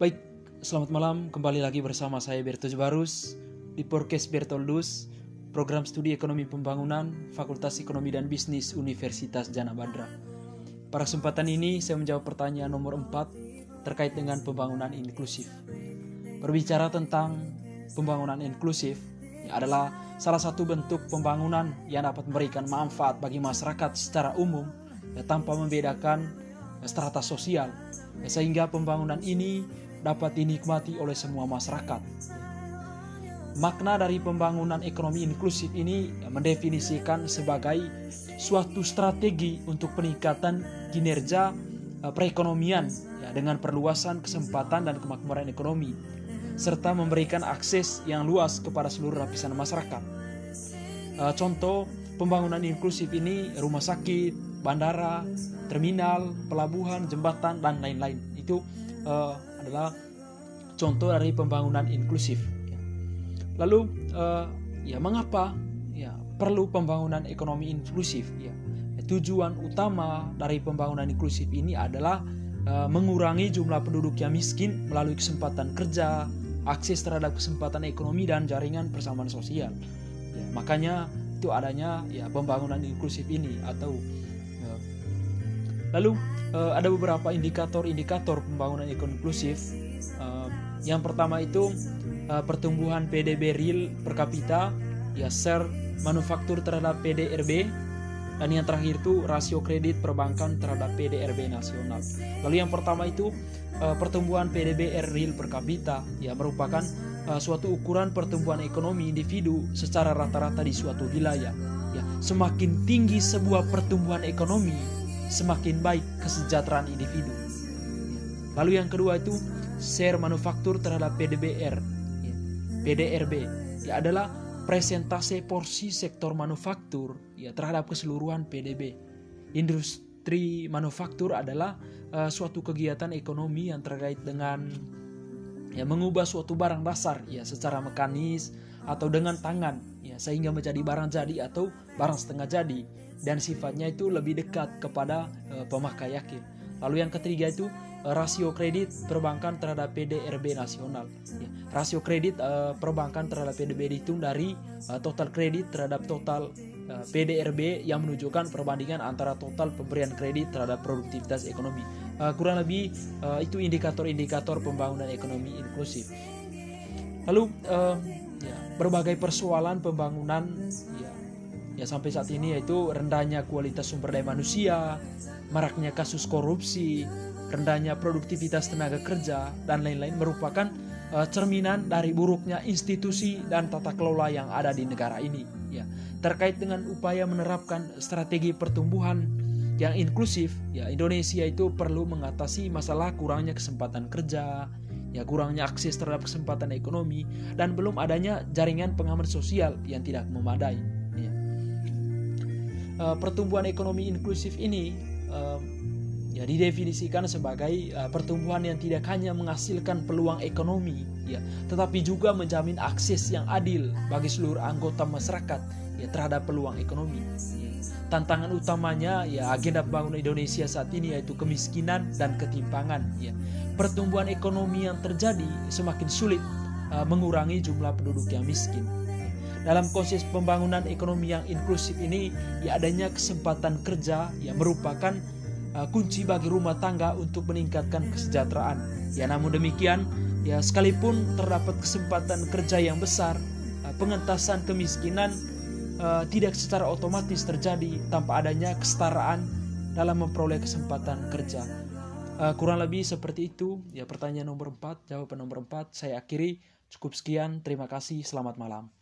Baik, selamat malam. Kembali lagi bersama saya Bertus Barus di podcast Bertoldus, program studi ekonomi pembangunan, Fakultas Ekonomi dan Bisnis Universitas Jana Bandra. Pada kesempatan ini saya menjawab pertanyaan nomor 4 terkait dengan pembangunan inklusif. Berbicara tentang pembangunan inklusif adalah salah satu bentuk pembangunan yang dapat memberikan manfaat bagi masyarakat secara umum ya, tanpa membedakan strata sosial ya, sehingga pembangunan ini dapat dinikmati oleh semua masyarakat. Makna dari pembangunan ekonomi inklusif ini mendefinisikan sebagai suatu strategi untuk peningkatan kinerja eh, perekonomian ya, dengan perluasan kesempatan dan kemakmuran ekonomi serta memberikan akses yang luas kepada seluruh lapisan masyarakat. Uh, contoh pembangunan inklusif ini rumah sakit, bandara, terminal, pelabuhan, jembatan dan lain-lain. Itu uh, adalah contoh dari pembangunan inklusif. Lalu uh, ya mengapa ya perlu pembangunan ekonomi inklusif? Ya tujuan utama dari pembangunan inklusif ini adalah uh, mengurangi jumlah penduduk yang miskin melalui kesempatan kerja, akses terhadap kesempatan ekonomi dan jaringan persamaan sosial. Ya, makanya itu adanya ya pembangunan inklusif ini atau ya. lalu uh, ada beberapa indikator-indikator pembangunan ekonomi inklusif. Uh, yang pertama itu uh, pertumbuhan PDB real per kapita, ya share manufaktur terhadap PDRB, dan yang terakhir itu rasio kredit perbankan terhadap PDRB nasional. Lalu yang pertama itu uh, pertumbuhan PDBR real per kapita ya merupakan uh, suatu ukuran pertumbuhan ekonomi individu secara rata-rata di suatu wilayah. Ya, semakin tinggi sebuah pertumbuhan ekonomi, semakin baik kesejahteraan individu. Lalu yang kedua itu share manufaktur terhadap PDBR, PDRB, ya adalah presentase porsi sektor manufaktur ya terhadap keseluruhan PDB. Industri manufaktur adalah uh, suatu kegiatan ekonomi yang terkait dengan ya mengubah suatu barang dasar ya secara mekanis atau dengan tangan ya sehingga menjadi barang jadi atau barang setengah jadi dan sifatnya itu lebih dekat kepada uh, pemakai yakin. Lalu yang ketiga itu rasio kredit perbankan terhadap PDRB nasional. Ya, rasio kredit uh, perbankan terhadap PDB dihitung dari uh, total kredit terhadap total uh, PDRB yang menunjukkan perbandingan antara total pemberian kredit terhadap produktivitas ekonomi. Uh, kurang lebih uh, itu indikator-indikator pembangunan ekonomi inklusif. Lalu uh, ya, berbagai persoalan pembangunan ya, ya sampai saat ini yaitu rendahnya kualitas sumber daya manusia, maraknya kasus korupsi, rendahnya produktivitas tenaga kerja, dan lain-lain merupakan uh, cerminan dari buruknya institusi dan tata kelola yang ada di negara ini. Ya, terkait dengan upaya menerapkan strategi pertumbuhan yang inklusif, ya Indonesia itu perlu mengatasi masalah kurangnya kesempatan kerja, ya kurangnya akses terhadap kesempatan ekonomi, dan belum adanya jaringan pengaman sosial yang tidak memadai. Ya. Uh, pertumbuhan ekonomi inklusif ini uh, ya didefinisikan sebagai uh, pertumbuhan yang tidak hanya menghasilkan peluang ekonomi ya tetapi juga menjamin akses yang adil bagi seluruh anggota masyarakat ya terhadap peluang ekonomi. Tantangan utamanya ya agenda pembangunan Indonesia saat ini yaitu kemiskinan dan ketimpangan ya pertumbuhan ekonomi yang terjadi semakin sulit uh, mengurangi jumlah penduduk yang miskin dalam proses pembangunan ekonomi yang inklusif ini ya adanya kesempatan kerja yang merupakan uh, kunci bagi rumah tangga untuk meningkatkan kesejahteraan. Ya namun demikian, ya sekalipun terdapat kesempatan kerja yang besar, uh, pengentasan kemiskinan uh, tidak secara otomatis terjadi tanpa adanya kesetaraan dalam memperoleh kesempatan kerja. Uh, kurang lebih seperti itu. Ya pertanyaan nomor 4, jawaban nomor 4 saya akhiri. Cukup sekian, terima kasih, selamat malam.